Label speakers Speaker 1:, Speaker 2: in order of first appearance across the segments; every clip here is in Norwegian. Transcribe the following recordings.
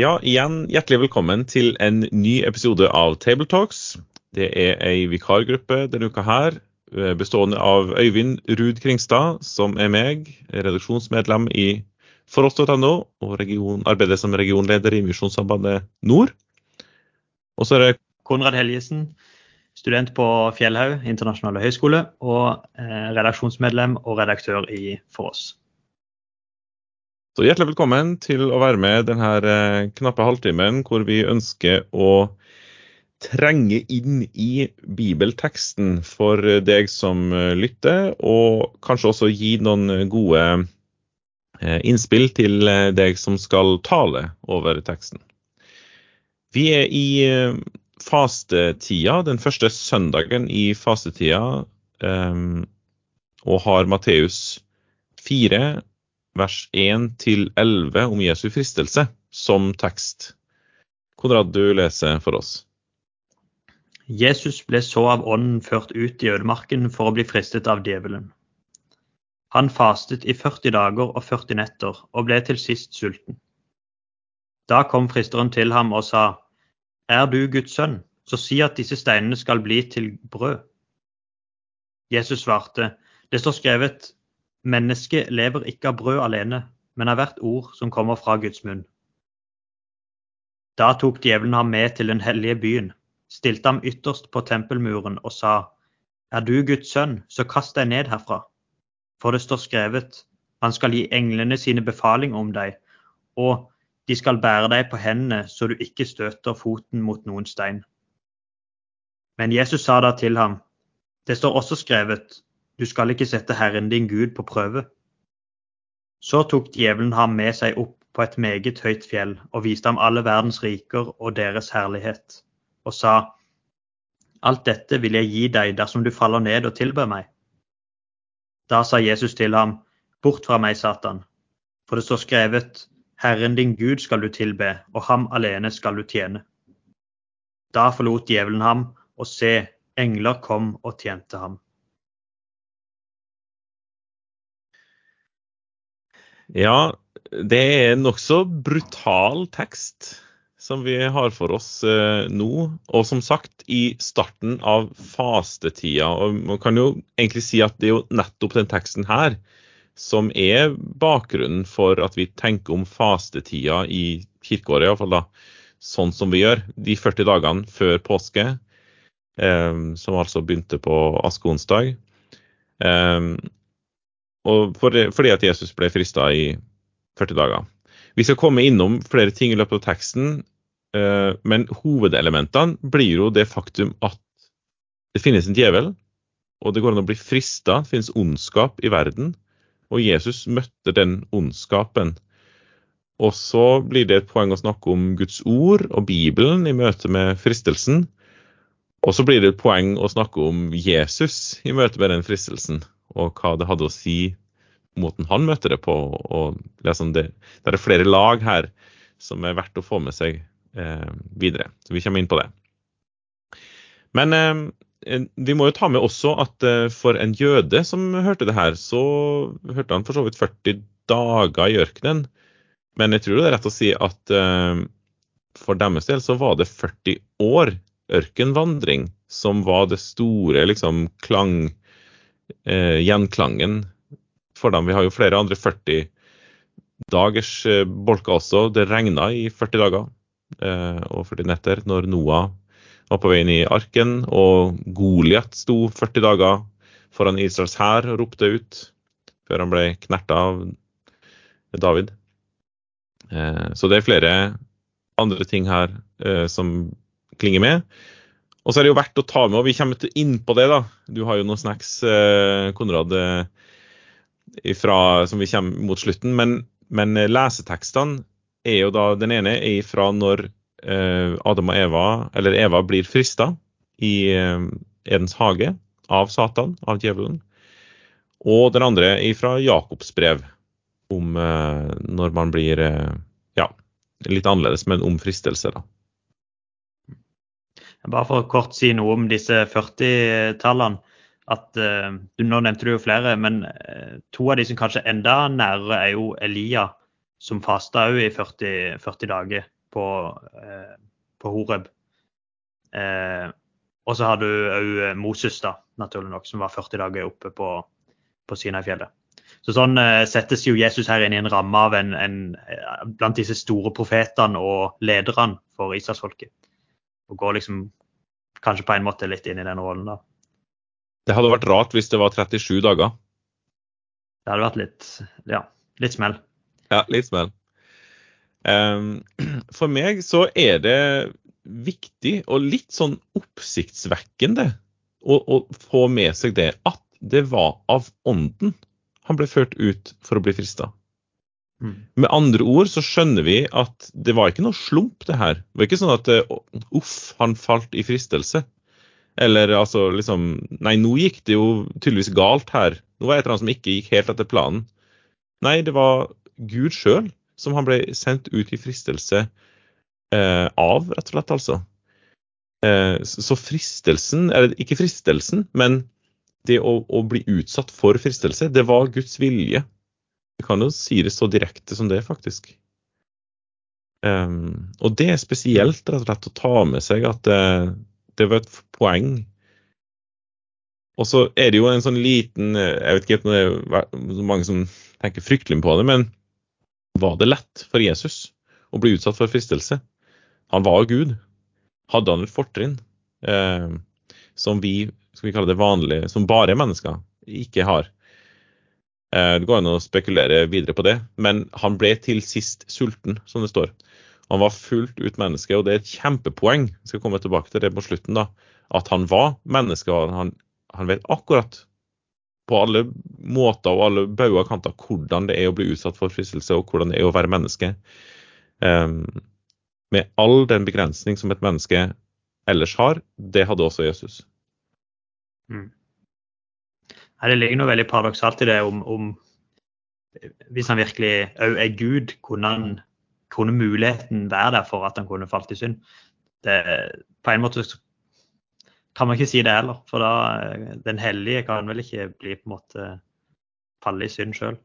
Speaker 1: Ja, igjen hjertelig velkommen til en ny episode av Tabletalks. Det er ei vikargruppe denne uka her, eh, bestående av Øyvind Ruud Kringstad, som er meg, redaksjonsmedlem i foross.no og region, arbeider som regionleder i Misjonssambandet Nord. Og så er det
Speaker 2: Konrad Helgesen, student på Fjellhaug internasjonale høgskole og eh, redaksjonsmedlem og redaktør i For oss.
Speaker 1: Så hjertelig velkommen til å være med denne eh, knappe halvtimen hvor vi ønsker å trenge inn i bibelteksten for deg som eh, lytter, og kanskje også gi noen gode eh, innspill til deg som skal tale over teksten. Vi er i fastetida, den første søndagen i fastetida, og har Matteus 4 vers 1-11 om Jesu fristelse som tekst. Konrad, du leser for oss.
Speaker 2: Jesus ble så av ånden ført ut i ødemarken for å bli fristet av djevelen. Han fastet i 40 dager og 40 netter og ble til sist sulten. Da kom fristeren til ham og sa, Er du Guds sønn, så si at disse steinene skal bli til brød. Jesus svarte, Det står skrevet, Mennesket lever ikke av brød alene, men av hvert ord som kommer fra Guds munn. Da tok djevelen ham med til den hellige byen, stilte ham ytterst på tempelmuren og sa, Er du Guds sønn, så kast deg ned herfra. For det står skrevet, han skal gi englene sine befaling om deg, og de skal bære deg på hendene så du ikke støter foten mot noen stein. Men Jesus sa da til ham, det står også skrevet, du skal ikke sette Herren din Gud på prøve. Så tok djevelen ham med seg opp på et meget høyt fjell og viste ham alle verdens riker og deres herlighet, og sa, Alt dette vil jeg gi deg dersom du faller ned og tilber meg. Da sa Jesus til ham, Bort fra meg, Satan, for det står skrevet, Herren din Gud skal du tilbe, og ham alene skal du tjene. Da forlot djevelen ham, og se, engler kom og tjente ham.
Speaker 1: Ja, det er nokså brutal tekst som vi har for oss eh, nå. Og som sagt, i starten av fastetida. Og man kan jo egentlig si at det er jo nettopp den teksten her som er bakgrunnen for at vi tenker om fastetida i kirkeåret, iallfall da, sånn som vi gjør. De 40 dagene før påske, eh, som altså begynte på askeonsdag. Eh, for, fordi at Jesus ble frista i 40 dager. Vi skal komme innom flere ting i løpet av teksten, uh, men hovedelementene blir jo det faktum at det finnes en djevel, og det går an å bli frista. Det finnes ondskap i verden, og Jesus møtte den ondskapen. Og så blir det et poeng å snakke om Guds ord og Bibelen i møte med fristelsen. Og så blir det et poeng å snakke om Jesus i møte med den fristelsen og hva det hadde å si måten han møtte det på. og liksom det, det er flere lag her som er verdt å få med seg eh, videre. Så vi kommer inn på det. Men eh, vi må jo ta med også at eh, for en jøde som hørte det her, så hørte han for så vidt 40 dager i ørkenen. Men jeg tror det er rett å si at eh, for deres del så var det 40 år ørkenvandring som var det store liksom, klang eh, gjenklangen for dem. Vi har jo flere andre 40 dagers eh, bolker også. Det regna i 40 dager eh, og 40 netter når Noah var på vei inn i arken, og Goliat sto 40 dager foran Israels hær og ropte ut før han ble knerta av David. Eh, så det er flere andre ting her eh, som klinger med. Og så er det jo verdt å ta med, og vi kommer inn på det, da. Du har jo noen snacks, eh, Konrad, eh, ifra, som vi kommer mot slutten. Men men eh, lesetekstene er jo da Den ene er fra når Adam og Eva, eller Eva, blir frista i Edens hage av Satan, av djevelen. Og den andre er fra Jakobs brev, om når man blir ja, litt annerledes, men om fristelse. da.
Speaker 2: Bare for å kort si noe om disse 40-tallene. at uh, Nå nevnte du jo flere, men uh, to av de som kanskje er enda nærere, er jo Elia, som fasta òg i 40, 40, dager på, uh, på Horeb. og så har du òg Moses, da, naturlig nok, som var 40 dager oppe på, på Sinai-fjellet. Så Sånn settes jo Jesus her inn i en ramme av en, en, blant disse store profetene og lederne for Israelsfolket og går liksom kanskje på en måte litt inn i den rollen, da.
Speaker 1: Det hadde vært rart hvis det var 37 dager.
Speaker 2: Det hadde vært litt, ja, litt smell.
Speaker 1: Ja, litt smell. Um, for meg så er det viktig og litt sånn oppsiktsvekkende å, å, få med seg det at det var av ånden han ble ført ut for å bli frista. Mm. Med andre ord så skjønner vi at det var ikke noe slump, det her. Det var ikke sånn at eh, uff, han falt i fristelse. Eller altså liksom Nei, nå gikk det jo tydeligvis galt her. Nå var det et eller annet som ikke gikk helt etter planen. Nei, det var Gud sjøl som han ble sendt ut i fristelse eh, av, rett og slett, altså. Eh, så fristelsen, eller ikke fristelsen, men det å, å bli utsatt for fristelse, det var Guds vilje. Vi kan jo si det så direkte som det, faktisk. Um, og det er spesielt rett og slett å ta med seg at det, det var et poeng. Og så er det jo en sånn liten Jeg vet ikke om det er mange som tenker fryktelig på det, men var det lett for Jesus å bli utsatt for fristelse? Han var Gud. Hadde han et fortrinn eh, som vi skal vi kalle det vanlige, som bare mennesker ikke har? Eh, det går an å spekulere videre på det, men han ble til sist sulten, som det står. Han var fullt ut menneske, og det er et kjempepoeng jeg skal komme tilbake til det på slutten da, at han var menneske. og han, han vet akkurat på alle måter og alle bauger kanter hvordan det er å bli utsatt for fristelse, og hvordan det er å være menneske. Um, med all den begrensning som et menneske ellers har, det hadde også Jesus. Mm.
Speaker 2: Det ligger noe veldig paradoksalt i det om, om hvis han virkelig òg er Gud, kunne, han, kunne, muligheten være der for at han kunne falt i synd? Det, på en måte kan man ikke si det heller, for da den hellige kan vel ikke bli på en måte falle i synd sjøl.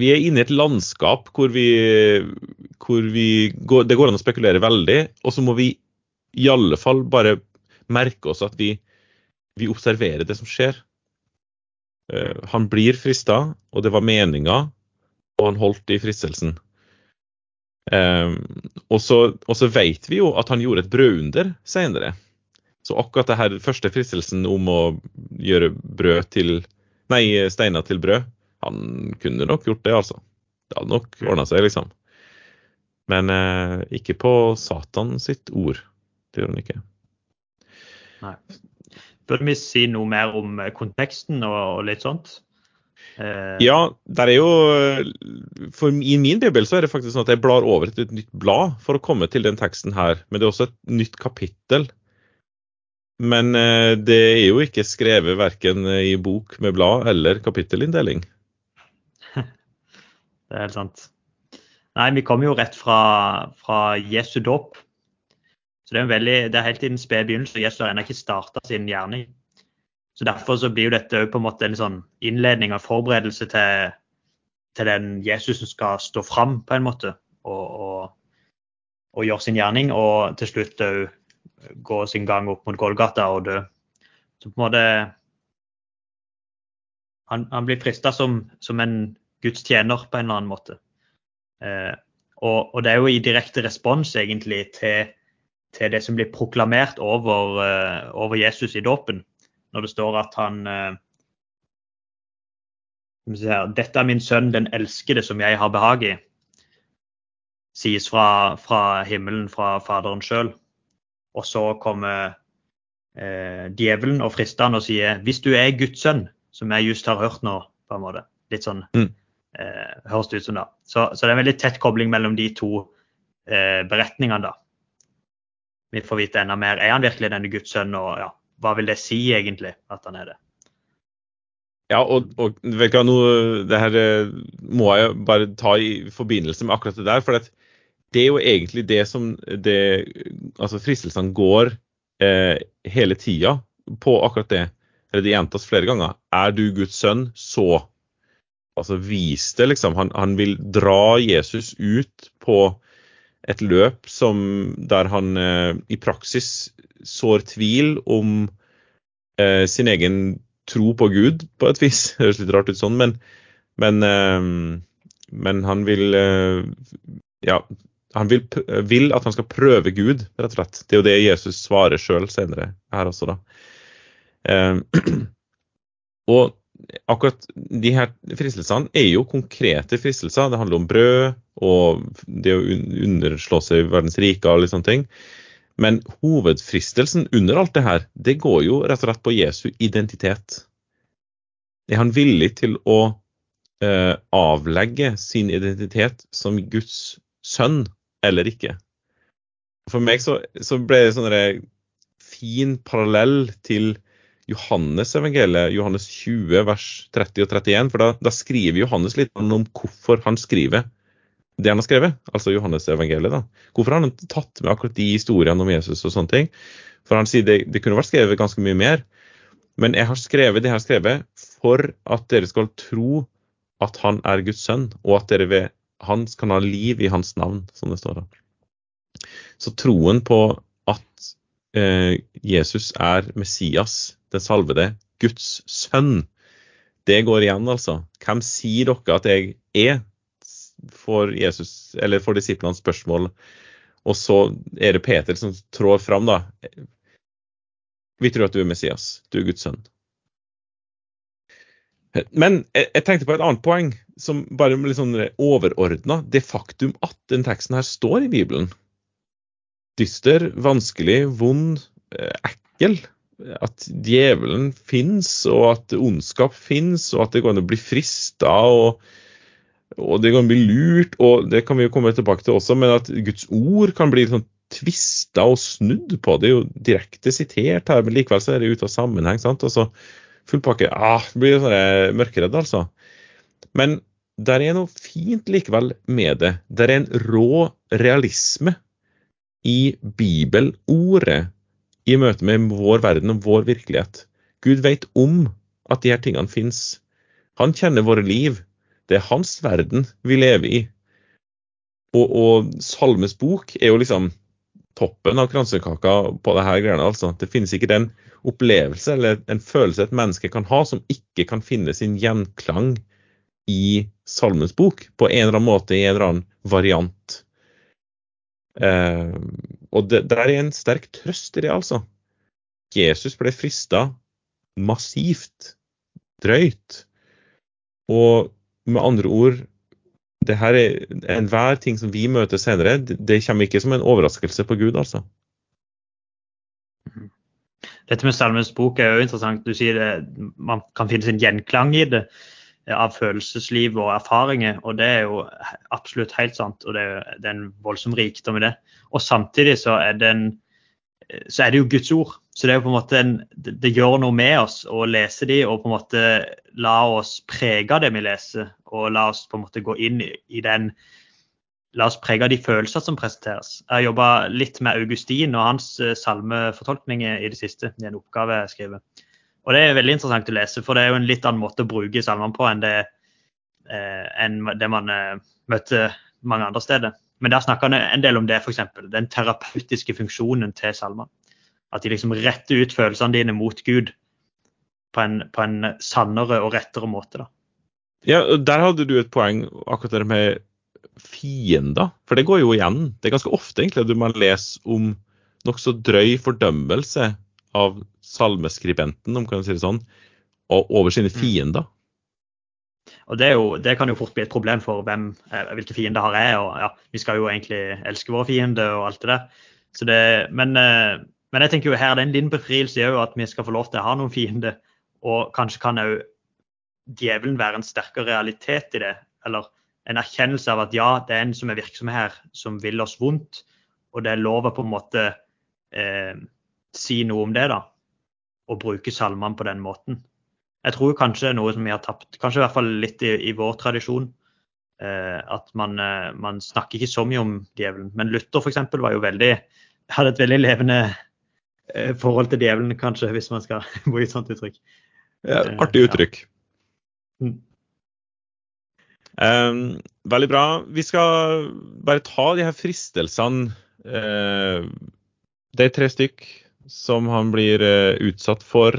Speaker 1: Vi er inne i et landskap hvor vi, hvor vi går, Det går an å spekulere veldig, og så må vi i alle fall bare merke oss at vi, vi observerer det som skjer. Eh, han blir frista, og det var meninga, og han holdt i fristelsen. Um, og, så, så, vet vi jo at han gjorde et brødunder senere. Så akkurat det her første fristelsen om å gjøre brød til Nei, steiner til brød, han kunne nok gjort det, altså. Det hadde nok ordna seg, liksom. Men eh, ikke på Satan sitt ord. Det gjorde han ikke.
Speaker 2: Nei. Burde vi si noe mer om eh, konteksten og, litt sånt?
Speaker 1: Eh. Ja, der er jo for I min bibel så er det faktisk sånn at jeg blar over til et nytt blad for å komme til den teksten her. Men det er også et nytt kapittel. Men eh, det er jo ikke skrevet verken i bok med blad eller kapittelinndeling.
Speaker 2: Det er helt sant. Nei, vi kommer jo rett fra, fra Jesu dåp. Så det er, veldig, det er helt i den spede begynnelse. Jesus har ennå ikke starta sin gjerning. Så Derfor så blir jo dette på en måte en sånn innledning og forberedelse til, til den Jesus som skal stå fram på en måte og, og, og gjøre sin gjerning, og til slutt òg gå sin gang opp mot Golgata og dø. Så på en måte Han, han blir frista som, som, en Guds tjener på en eller annen måte. Eh, og, og, det er jo i direkte respons egentlig til til det som blir proklamert over, uh, over Jesus i dåpen. Når det står at han uh, Dette er min sønn, den elskede, som jeg har behag i. Sies fra, fra himmelen, fra Faderen sjøl. Og så kommer uh, djevelen og frister han og sier hvis du er Guds sønn, som jeg just har hørt nå, på en måte. Litt sånn mm. eh, høres det ut som. da. Så, så, det er en veldig tett kobling mellom de to eh, beretningene. da. Vi får vite enda mer. Er han virkelig denne Guds sønn, og ja, hva vil det si egentlig at han er det?
Speaker 1: Ja, og, og vet du hva, nå, det her eh, må jeg bare ta i forbindelse med akkurat det der. For det er jo egentlig det som det, altså fristelsene går eh, hele tida på akkurat det. Eller det gjentas flere ganger. Er du Guds sønn, så Altså vis det, liksom. Han, han vil dra Jesus ut på et løp som, der han eh, i praksis sår tvil om eh, sin egen tro på Gud, på et vis. Det høres litt rart ut sånn, men, men, eh, men han vil eh, Ja, han vil, vil, at han skal prøve Gud, rett og slett. Det er jo det Jesus svarer sjøl senere her også, da. Eh, og akkurat de her fristelsene er jo konkrete fristelser. Det handler om brød og det å underslå seg verdens rike og litt sånne ting. Men hovedfristelsen under alt det her, det går jo rett og slett på Jesu identitet. Er han villig til å eh, avlegge sin identitet som Guds sønn eller ikke? For meg så, så ble det sånn fin parallell til Johannes evangeliet, Johannes 20 vers 30 og 31. For da, da skriver Johannes litt om hvorfor han skriver det han har skrevet, altså Johannes evangeliet. da. Hvorfor har han tatt med akkurat de historiene om Jesus og sånne ting? For han sier det, det kunne vært skrevet ganske mye mer. Men jeg har skrevet det jeg har skrevet for at dere skal tro at han er Guds sønn, og at dere ved hans kan ha liv i hans navn, som det står da. Så troen på at eh, Jesus er Messias, den salvede, Guds sønn, det går igjen, altså. Hvem sier dere at jeg er? For Jesus, eller for disiplene spørsmål. Og så er det Peter som trår fram, da. Vi tror at du er Messias, du er Guds sønn. Men jeg tenkte på et annet poeng, som bare litt sånn overordna. Det faktum at den teksten her står i Bibelen. Dyster, vanskelig, vond, eh, ekkel at djevelen fins, og at ondskap fins, og at det går an å bli frista, og, og, det går an å bli lurt, og det kan vi jo komme tilbake til også, men at Guds ord kan bli sånn tvista og snudd på. Det er jo direkte sitert her, men likevel så er det ute av sammenheng. sant? Og så full pakke. Ah, blir sånn mørkeredd, altså. Men der er noe fint likevel med det. Der er en rå realisme i bibelordet i møte med vår verden og vår virkelighet. Gud vet om at de her tingene fins. Han kjenner våre liv. Det er hans verden vi lever i. Og, og Salmes bok er jo liksom toppen av kransekaka på det her greiene. altså. Det finnes ikke den opplevelse eller en følelse et menneske kan ha som ikke kan finne sin gjenklang i Salmens bok på en eller annen måte, i en eller annen variant. Eh, og det, der er en sterk trøst i det, altså. Jesus ble frista massivt, drøyt. Og med andre ord det her er Enhver ting som vi møter senere, det kommer ikke som en overraskelse på Gud, altså.
Speaker 2: Dette med Salmens bok er jo interessant. Du sier det, man kan finne sin gjenklang i det av følelsesliv og erfaringer. Og det er jo absolutt helt sant. Og det er, det er en voldsom rikdom i det. Og samtidig så er, det en, så er det jo Guds ord. Så det er jo på en måte en, det gjør noe med oss å lese de og på en måte la oss prege det vi leser. Og la oss på en måte gå inn i, i den La oss prege de følelser som presenteres. Jeg har jobba litt med Augustin og hans eh, salmefortolkninger i det siste. i en oppgave jeg skriver. Og det er veldig interessant å lese, for det er jo en litt annen måte å bruke salmene på enn det, eh, enn det man eh, møter mange andre steder. Men der snakker han en del om det, f.eks. Den terapeutiske funksjonen til salmene. At de liksom retter ut følelsene dine mot Gud på en, på en sannere og rettere måte. da.
Speaker 1: Ja, Der hadde du et poeng, akkurat det med fiender. For det går jo igjen. Det er ganske ofte egentlig at man leser om nokså drøy fordømmelse av salmeskribenten, om kan si det sånn, over sine mm. fiender.
Speaker 2: Og det, jo, det, kan jo fort bli et problem for hvem, eh, hvilke fiender har jeg. og ja, Vi skal jo egentlig elske våre fiender og alt det der. Det, men, eh, men, jeg tenker jo her det er en liten befrielse òg at vi skal få lov til å ha noen fiender. Og kanskje kan òg djevelen være en sterkere realitet i det. eller en erkjennelse av at ja, det er en som er virksom her, som vil oss vondt. Og det er lov å på en måte eh, si noe om det, da. Og bruke salmene på den måten. Jeg tror kanskje det er noe som vi har tapt, kanskje i hvert fall litt i, i vår tradisjon. Eh, at man, eh, man, snakker ikke så mye om djevelen. Men Luther f.eks. var jo veldig hadde et veldig levende eh, forhold til djevelen, kanskje, hvis man skal bruke et sånt uttrykk.
Speaker 1: Ja, artig uttrykk. Ja. Mm. Um, veldig bra. Vi skal bare ta de her fristelsene. Uh, det er tre stykk som han blir uh, utsatt for.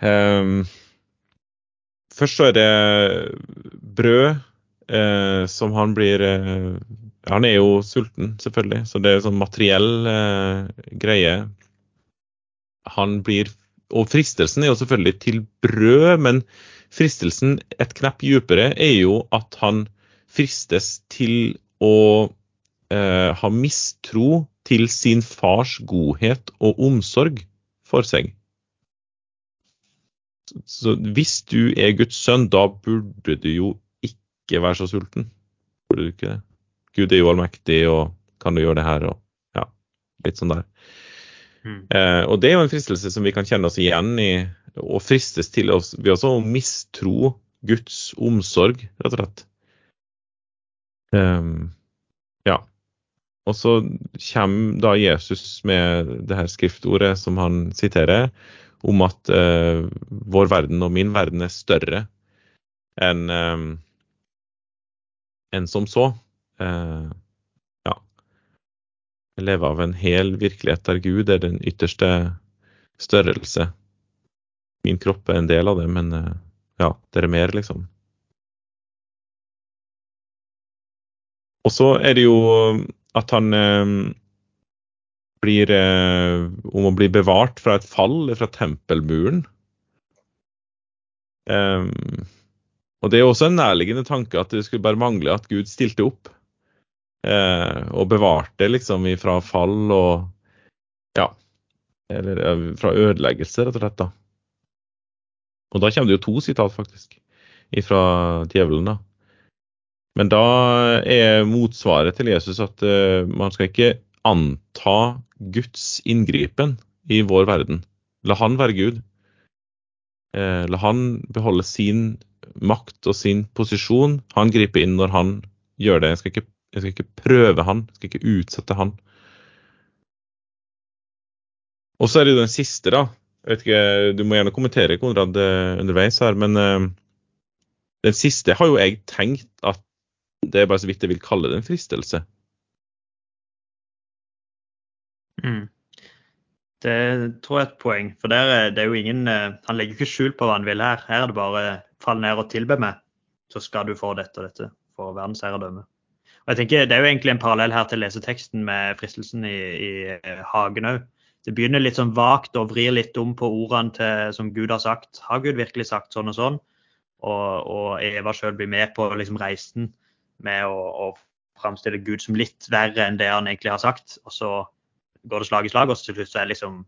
Speaker 1: Um, først så er det brød uh, som han blir Han er jo sulten, selvfølgelig, så det er sånn materiell greie. Han blir Og fristelsen er jo selvfølgelig til brød, men Fristelsen et knepp dypere er jo at han fristes til å ha mistro til sin fars godhet og omsorg for seg. Så hvis du er Guds sønn, da burde du jo ikke være så sulten. Burde du ikke det? Gud er jo allmektig, og kan du gjøre det her? Og ja, litt sånn der. Mm. Eh, og det er jo en fristelse som vi kan kjenne oss igjen i og fristes til oss ved også å mistro Guds omsorg, rett og slett. Um, ja. Og så kommer da Jesus med det her skriftordet som han siterer, om at eh, vår verden og min verden er større enn eh, en som så. Eh, ja. Jeg lever av en hel virkelighet der Gud er den ytterste størrelse min kropp er en del av det, men eh, ja, det er mer, liksom. Og så er det jo at han eh, blir eh, Om å bli bevart fra et fall fra tempelmuren. Um, og det er også en nærliggende tanke at det skulle bare mangle at Gud stilte opp. Eh, og bevarte liksom fra fall og Ja. Eller fra ødeleggelse, rett og slett. da. Og da kommer det jo to sitat, faktisk, fra djevelen. da. Men da er motsvaret til Jesus at uh, man skal ikke anta Guds inngripen i vår verden. La han være Gud. Uh, la han beholde sin makt og sin posisjon. Han griper inn når han gjør det. Jeg skal ikke, jeg skal ikke prøve han, jeg skal ikke utsette han. Og så er det jo den siste, da, jeg vet ikke, Du må gjerne kommentere Konrad eh, underveis her, men uh, den siste har jo jeg tenkt at det er bare så vidt jeg vil kalle det en fristelse.
Speaker 2: Mm. Det tror jeg er et poeng. For der, det er jo ingen, uh, han legger ikke skjul på hva han vil her. Her er det bare fall ned og tilbe meg, så skal du få dette og dette for verdensherredømme. Og jeg tenker Det er jo egentlig en parallell her til leseteksten med fristelsen i, i hagen òg det begynner litt sånn vagt og vrir litt om på ordene til, som Gud har sagt. Har Gud virkelig sagt sånn og sånn? Og, og Eva sjøl blir med på liksom, reisen med å, å framstille Gud som litt verre enn det han egentlig har sagt. Og så går det slag i slag, og til slutt så er det liksom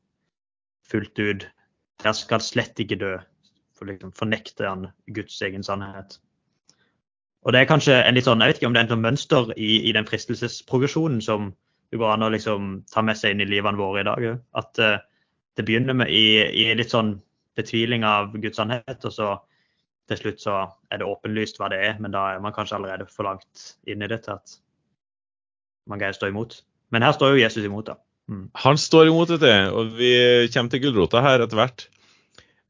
Speaker 2: fullt ut Der skal slett ikke dø. For liksom fornekter han Guds egen sannhet. Og det er kanskje en litt sånn, Jeg vet ikke om det er en sånn mønster i, i den fristelsesprogresjonen som, det går an å liksom ta med seg inn i livene våre i dag. At uh, det begynner med i, i, litt sånn betviling av Guds sannhet, og så til slutt så er det åpenlyst hva det er, men da er man kanskje allerede for langt inn i det til at man greier å stå imot. Men her står jo Jesus imot, da.
Speaker 1: Mm. Han står imot, du, og vi kommer til gulrota her etter hvert.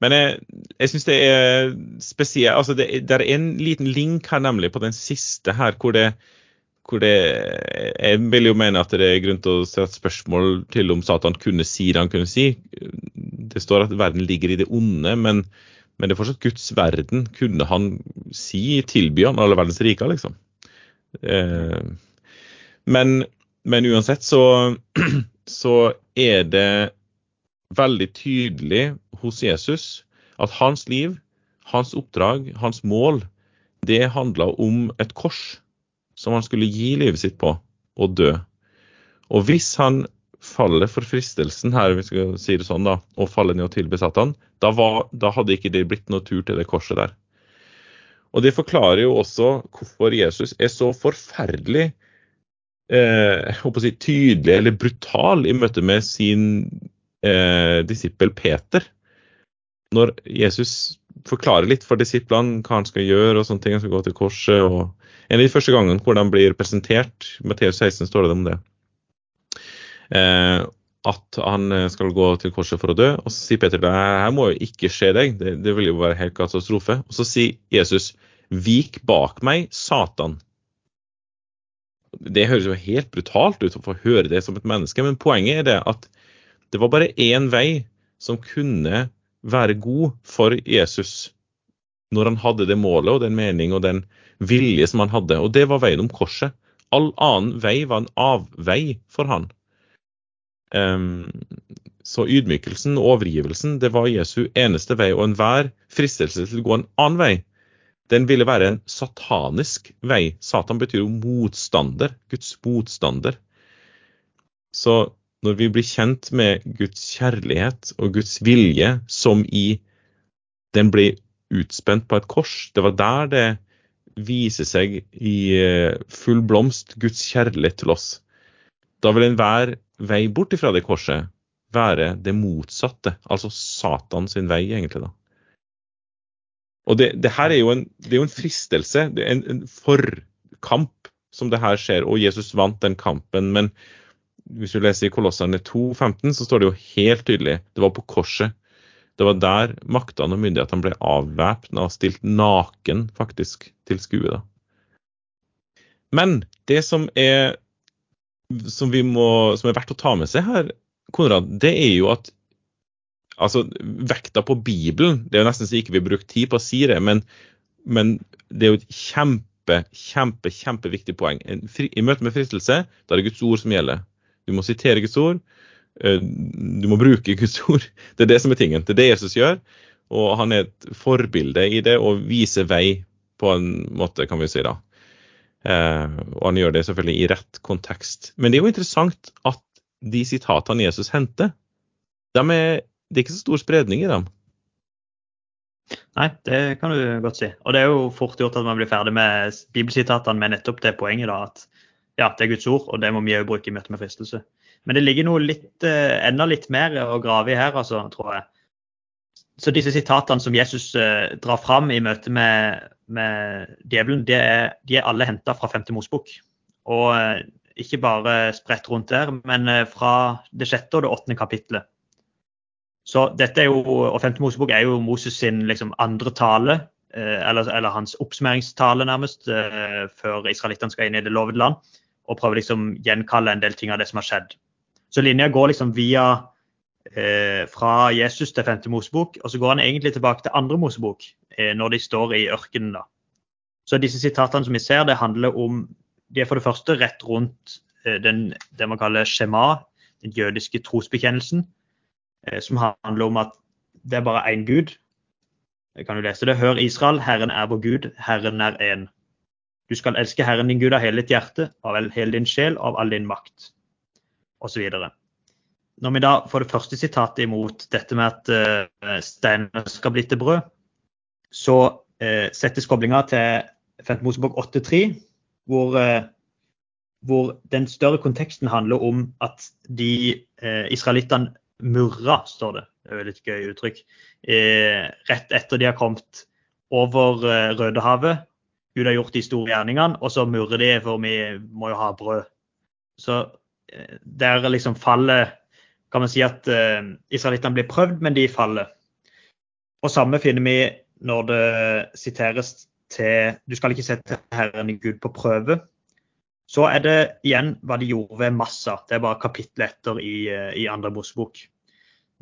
Speaker 1: Men jeg, jeg syns det er spesielt altså det, det, er en liten link her nemlig på den siste her, hvor det, hvor det Jeg vil jo mene at det er grunn til å sette spørsmål til om Satan kunne si det han kunne si. Det står at verden ligger i det onde, men, men det er fortsatt Guds verden. Kunne han si, tilby han alle verdens riker, liksom? Eh, men, men, uansett så, så er det veldig tydelig hos Jesus at hans liv, hans oppdrag, hans mål, det handla om et kors som han skulle gi livet sitt på, og dø. Og hvis han faller for fristelsen her, vi skal si det sånn da, og falle ned og tilbe Satan, da, var, da hadde ikke det blitt noe tur til det korset der. Og det forklarer jo også hvorfor Jesus er så forferdelig eh, si, tydelig eller brutal i møte med sin eh, disippel Peter. Når Jesus forklarer litt for disiplene hva han skal gjøre, og sånne ting, han skal gå til korset. og En av de første gangene hvor de blir presentert, Matteus 16 står det om det. Eh, at han skal gå til korset for å dø. Og så sier Peter det her må jo ikke skje deg, det, det vil jo være helt katastrofe. Og så sier Jesus vik bak meg, Satan. Det høres jo helt brutalt ut å få høre det som et menneske, men poenget er det at det var bare én vei som kunne være god for Jesus når han hadde det målet og den mening og den vilje som han hadde, og det var veien om korset. All annen vei var en avvei for han. Så ydmykelsen og overgivelsen det var Jesu eneste vei, og enhver fristelse til å gå en annen vei, den ville være en satanisk vei. Satan betyr jo motstander, Guds motstander. Så når vi blir kjent med Guds kjærlighet og Guds vilje, som i den blir utspent på et kors, det var der det viser seg i eh, full blomst Guds kjærlighet til oss. Da vil enhver vei bort ifra det korset være det motsatte, altså Satan sin vei, egentlig. da. Og det, det her er jo en, det er jo en fristelse, det er en, en forkamp som det her skjer, og Jesus vant den kampen. Men hvis du leser i Kolosserne 2,15, så står det jo helt tydelig det var på korset. Det var der maktene og myndighetene ble avvæpna og stilt naken, faktisk, til skue. da. Men det som er som, vi må, som er verdt å ta med seg her, Konrad, det er jo at altså, vekta på Bibelen Det er jo nesten så ikke vi bruker tid på å si det, men, men det er jo et kjempe, kjempe, kjempeviktig poeng. I møte med fristelse, da er det Guds ord som gjelder. Du må sitere Guds ord. Eh, du må bruke Guds ord. Det er det som er tingen. Det er det Jesus gjør. Og han er et forbilde i det og viser vei på en måte, kan vi si da. Eh, og han gjør det selvfølgelig i rett kontekst. Men det er jo interessant at de sitatene Jesus henter, de er, det er ikke så stor spredning i dem.
Speaker 2: Nei, det kan du godt si. Og det er jo fort gjort at man blir ferdig med bibelsitatene med nettopp det poenget da, at ja, det er Guds ord, og det må vi òg bruke i møte med fristelse. Men det ligger noe litt, eh, enda litt mer å grave i her, altså, tror jeg. Så disse sitatene som Jesus eh, drar fram i møte med, med djevelen, er, de er alle henta fra femte Mosebok. Og eh, ikke bare spredt rundt der, men eh, fra det sjette og det åttende kapittelet. Så dette er jo, og femte Mosebok er jo Moses sin liksom, andre tale, eh, eller, eller, hans oppsummeringstale, nærmest, før israelittene skal inn i det lovede land. Og prøver liksom gjenkalle en del ting av det som har skjedd. Så linja går liksom via eh, fra Jesus til femte Mosebok, og så går han egentlig tilbake til andre Mosebok eh, når de står i ørkenen. da. Så disse sitatene som vi ser, det handler om De er for det første rett rundt eh, den, det man kaller shema, den jødiske trosbekjennelsen, eh, som handler om at det er bare én Gud. Kan jo lese det. Hør Israel, Herren er vår Gud, Herren er én. Du skal elske Herren din Gud av hele ditt hjerte, av hele din sjel av all din makt osv. Når vi da får det første sitatet imot dette med at uh, steiner skal bli til brød, så uh, settes koblinga til 5. Mosebok 8.3, hvor, uh, hvor den større konteksten handler om at de uh, israelittene murra, står det. Det er et litt gøy uttrykk. rett etter de har kommet over Rødehavet. Gud har gjort de store gjerningene, og så murrer de for vi må jo ha brød. Så der liksom faller Kan man si at uh, israelittene blir prøvd, men de faller. Og samme finner vi når det siteres til Du skal ikke sette Herren i Gud på prøve. Så er det igjen hva de gjorde ved Massa. Det er bare kapittel etter i, uh, i andre Mosebok.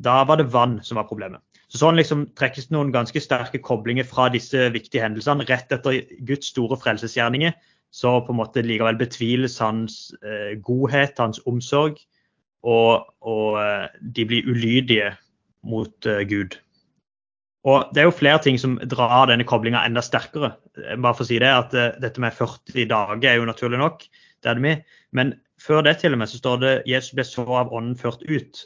Speaker 2: Da var det vann som var problemet. Så Sånn liksom trekkes det noen ganske sterke koblinger fra disse viktige hendelsene rett etter Guds store frelsesgjerninger så på en måte likevel betviles hans eh, godhet, hans omsorg, og, og eh, de blir ulydige mot eh, Gud. Og Det er jo flere ting som drar denne koblinga enda sterkere. Eh, bare for å si det, at Dette med 40 dager er jo naturlig nok, det er det med. Men før det til og med så står det Jesus ble så av ånden ført ut.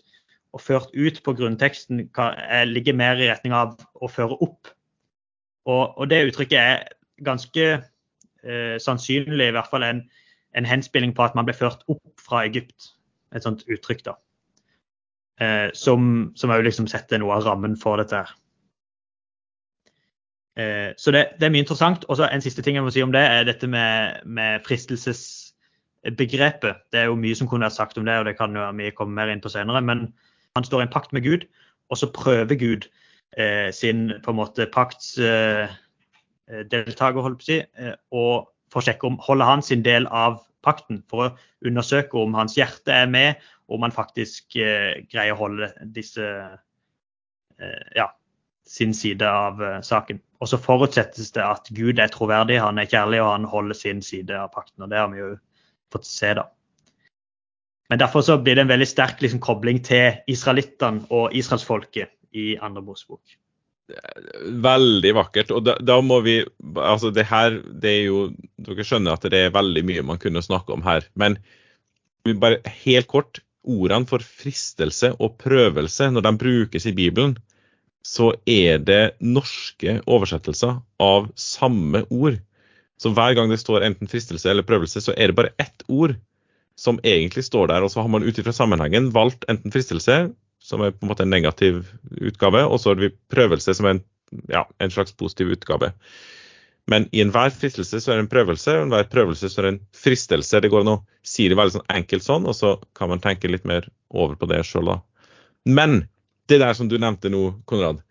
Speaker 2: Og ført ut på grunnteksten ligger mer i retning av å føre opp. Og, og det uttrykket er ganske eh, sannsynlig i hvert fall en, en henspilling på at man ble ført opp fra Egypt. Et sånt uttrykk, da. Eh, som òg liksom setter noe av rammen for dette. her. Eh, så det, det, er mye interessant. Og så En siste ting jeg må si om det, er dette med, med, fristelsesbegrepet. Det er jo mye som kunne vært sagt om det, og det kan jo vi komme mer inn på senere. Men han står i en pakt med Gud, og så prøver Gud eh, sin på en måte paktsdeltaker, eh, holdt på å si, eh, og for å sjekke om holder han sin del av pakten. For å undersøke om hans hjerte er med, og om han faktisk eh, greier å holde disse ja, sin side av eh, saken. Og så forutsettes det at Gud er troverdig, han er kjærlig og han holder sin side av pakten. og Det har vi jo fått se, da. Men derfor så blir det en veldig sterk liksom, kobling til israelittene og israelsfolket i andre Mosebok.
Speaker 1: Veldig vakkert. Og da, da, må vi Altså, det her det er jo Dere skjønner at det er veldig mye man kunne snakke om her. Men bare helt kort. Ordene for fristelse og prøvelse, når de brukes i Bibelen, så er det norske oversettelser av samme ord. Så hver gang det står enten fristelse eller prøvelse, så er det bare ett ord som egentlig står der. Og så har man ut ifra sammenhengen valgt enten fristelse, som er på en måte en negativ utgave, og så har vi prøvelse, som er en, ja, en slags positiv utgave. Men i enhver fristelse så er det en prøvelse, og enhver prøvelse så er det en fristelse. Det går an å si det veldig sånn enkelt sånn, og så kan man tenke litt mer over på det sjøl, da. Men det der som du nevnte nå, Konrad,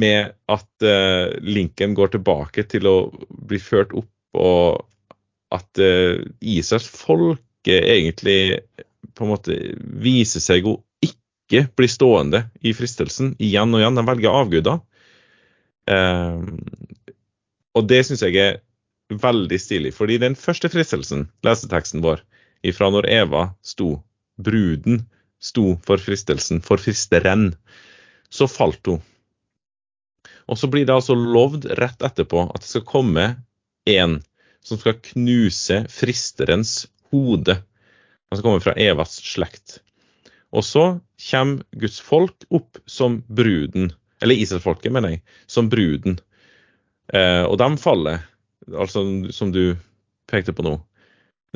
Speaker 1: med at uh, linken går tilbake til å bli ført opp, og at uh, Israels folke egentlig på en måte viser seg å ikke bli stående i fristelsen igjen og igjen. De velger avguder. Eh, og det syns jeg er veldig stilig. fordi den første fristelsen, leseteksten vår, ifra når Eva sto, bruden, sto for fristelsen, for fristeren, så falt hun. Og så blir det altså lovd rett etterpå at det skal komme en som skal knuse fristerens hode. Han skal komme fra Evas slekt. Og så kommer Guds folk opp som bruden, eller Israelsfolket, mener jeg, som bruden. Eh, og de faller, altså som du pekte på nå.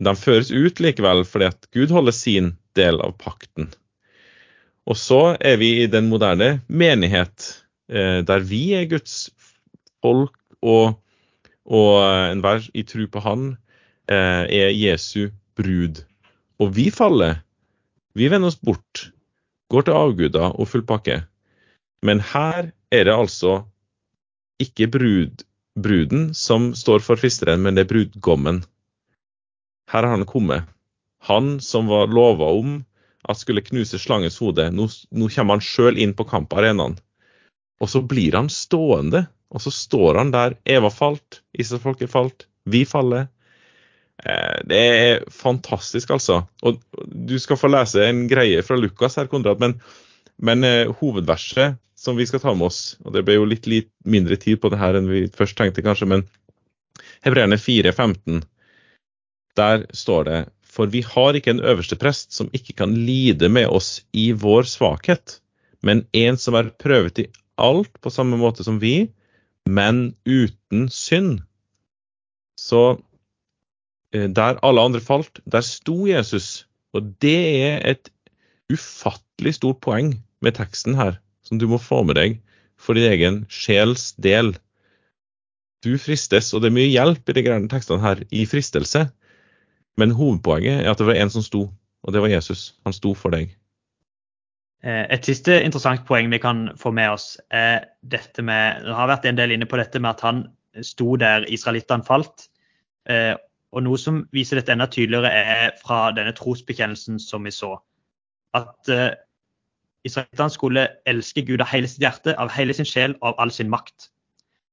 Speaker 1: De føres ut likevel fordi at Gud holder sin del av pakten. Og så er vi i den moderne menighet, eh, der vi er Guds folk, og, og enhver i tro på Han eh, er Jesu brud. Og vi faller. Vi vender oss bort, går til avguder og full pakke. Men her er det altså ikke brud, bruden som står for fristeren, men det er brudgommen. Her har han kommet. Han som var lova om at skulle knuse slangens hode. Nå, nå kommer han sjøl inn på kamparenaen. Og så blir han stående. Og så står han der. Eva falt, Israelsfolket falt, vi faller. Eh, det er fantastisk, altså. Og du skal få lese en greie fra Lukas her, Konrad. Men, men eh, hovedverset som vi skal ta med oss, og det ble jo litt, litt mindre tid på det her enn vi først tenkte, kanskje, men Hebreerne 4,15, der står det for vi har ikke en øverste prest som ikke kan lide med oss i vår svakhet, men en som er prøvet i alt på samme måte som vi, men uten synd. Så der alle andre falt, der sto Jesus. Og det er et ufattelig stort poeng med teksten her, som du må få med deg for din egen sjels del. Du fristes, og det er mye hjelp i de tekstene her, i fristelse. Men hovedpoenget er at det var en som sto, og det var Jesus. Han sto for deg.
Speaker 2: Eh, et siste interessant poeng vi kan få med oss, er dette med Det har vært en del inne på dette med at han sto der israelittene falt. Eh, og noe som viser dette enda tydeligere, er fra denne trosbekjennelsen som vi så. At uh, israelittene skulle elske Gud av hele sitt hjerte, av hele sin sjel av all sin makt.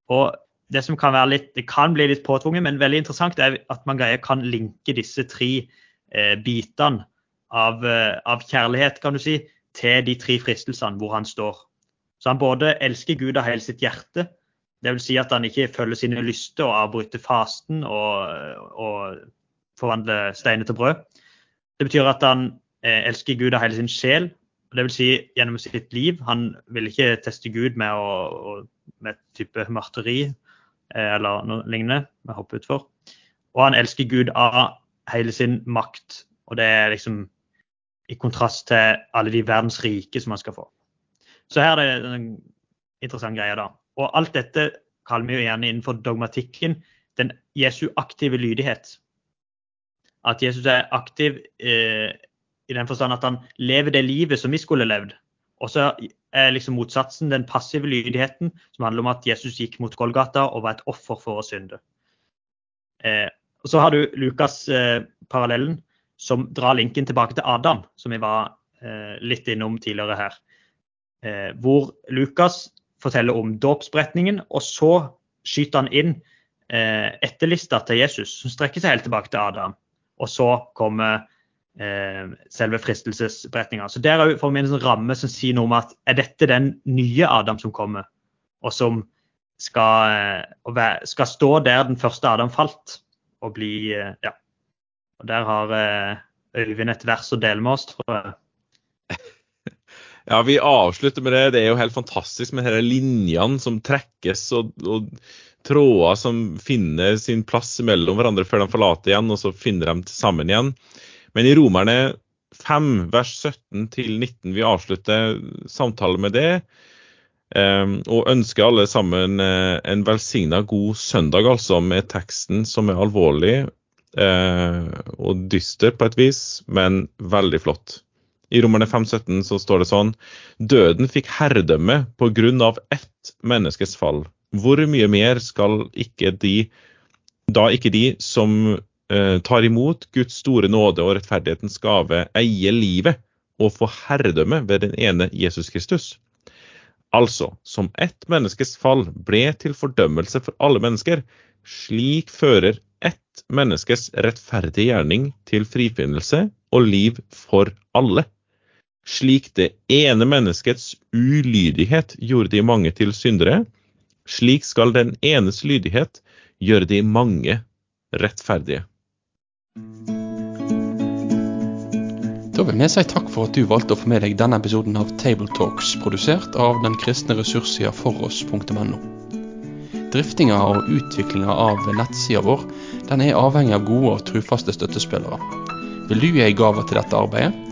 Speaker 2: Og det som kan være litt, det kan bli litt påtvunget, men veldig interessant er at man greier kan linke disse tre eh, bitene av, eh, av, kjærlighet kan du si, til de tre fristelsene hvor han står. Så han både elsker Gud av hele sitt hjerte, dvs. Si at han ikke følger sine lyster og avbryter fasten og, og forvandler steiner til brød. Det betyr at han eh, elsker Gud av hele sin sjel, dvs. Si gjennom sitt liv. Han vil ikke teste Gud med, å, med type marteri eh, eller noe lignende. Jeg ut utfor. Og han elsker Gud av hele sin makt. Og det er liksom i kontrast til alle de verdens rike som han skal få. Så her er det en interessant greie, da. Og alt dette kaller vi jo gjerne innenfor dogmatikken den Jesu aktive lydighet. At Jesus er aktiv eh, i den forstand at han lever det livet som vi skulle levd. Og så er liksom motsatsen den passive lydigheten, som handler om at Jesus gikk mot Golgata og var et offer for å synde. Eh, og Så har du Lukas-parallellen, eh, som drar linken tilbake til Adam, som vi var eh, litt innom tidligere her. Eh, hvor Lukas forteller om dåpsberetningen, og så skyter han inn eh, etterlista til Jesus, som strekker seg helt tilbake til Adam. Og så kommer eh, selve fristelsesberetninga. Så der får vi en sånn ramme som sier noe om at er dette den nye Adam som kommer, og som skal, eh, skal stå der den første Adam falt, og bli eh, Ja. Og der har eh, Øyvind et vers å dele med oss, tror jeg.
Speaker 1: Ja, vi avslutter med det. Det er jo helt fantastisk med disse linjene som trekkes, og, og, tråder som finner sin plass mellom hverandre før de forlater igjen, og så finner de sammen igjen. Men i Romerne 5, vers 17 til 19, vi avslutter samtalen med det. Um, og ønsker alle sammen uh, en velsigna god søndag, altså, med teksten som er alvorlig uh, og dyster på et vis, men veldig flott. I Romerne 5,17 så står det sånn Døden fikk herredømme på grunn av ett menneskes fall. Hvor mye mer skal ikke de, da ikke de som Eh, tar imot Guds store nåde og rettferdighetens gave, eie livet og få herredømme ved den ene Jesus Kristus. Altså, som ett menneskes fall ble til fordømmelse for alle mennesker, slik fører ett menneskes rettferdige gjerning til frifinnelse og liv for alle. Slik det ene menneskets ulydighet gjorde de mange til syndere, slik skal den enes lydighet gjøre de mange rettferdige.
Speaker 3: Da vil vi si takk for at du valgte å få med deg denne episoden av Tabletalks, produsert av den kristne ressurssida foross.no. Driftinga og utviklinga av nettsida vår den er avhengig av gode og trufaste støttespillere. Vil du gi ei gave til dette arbeidet?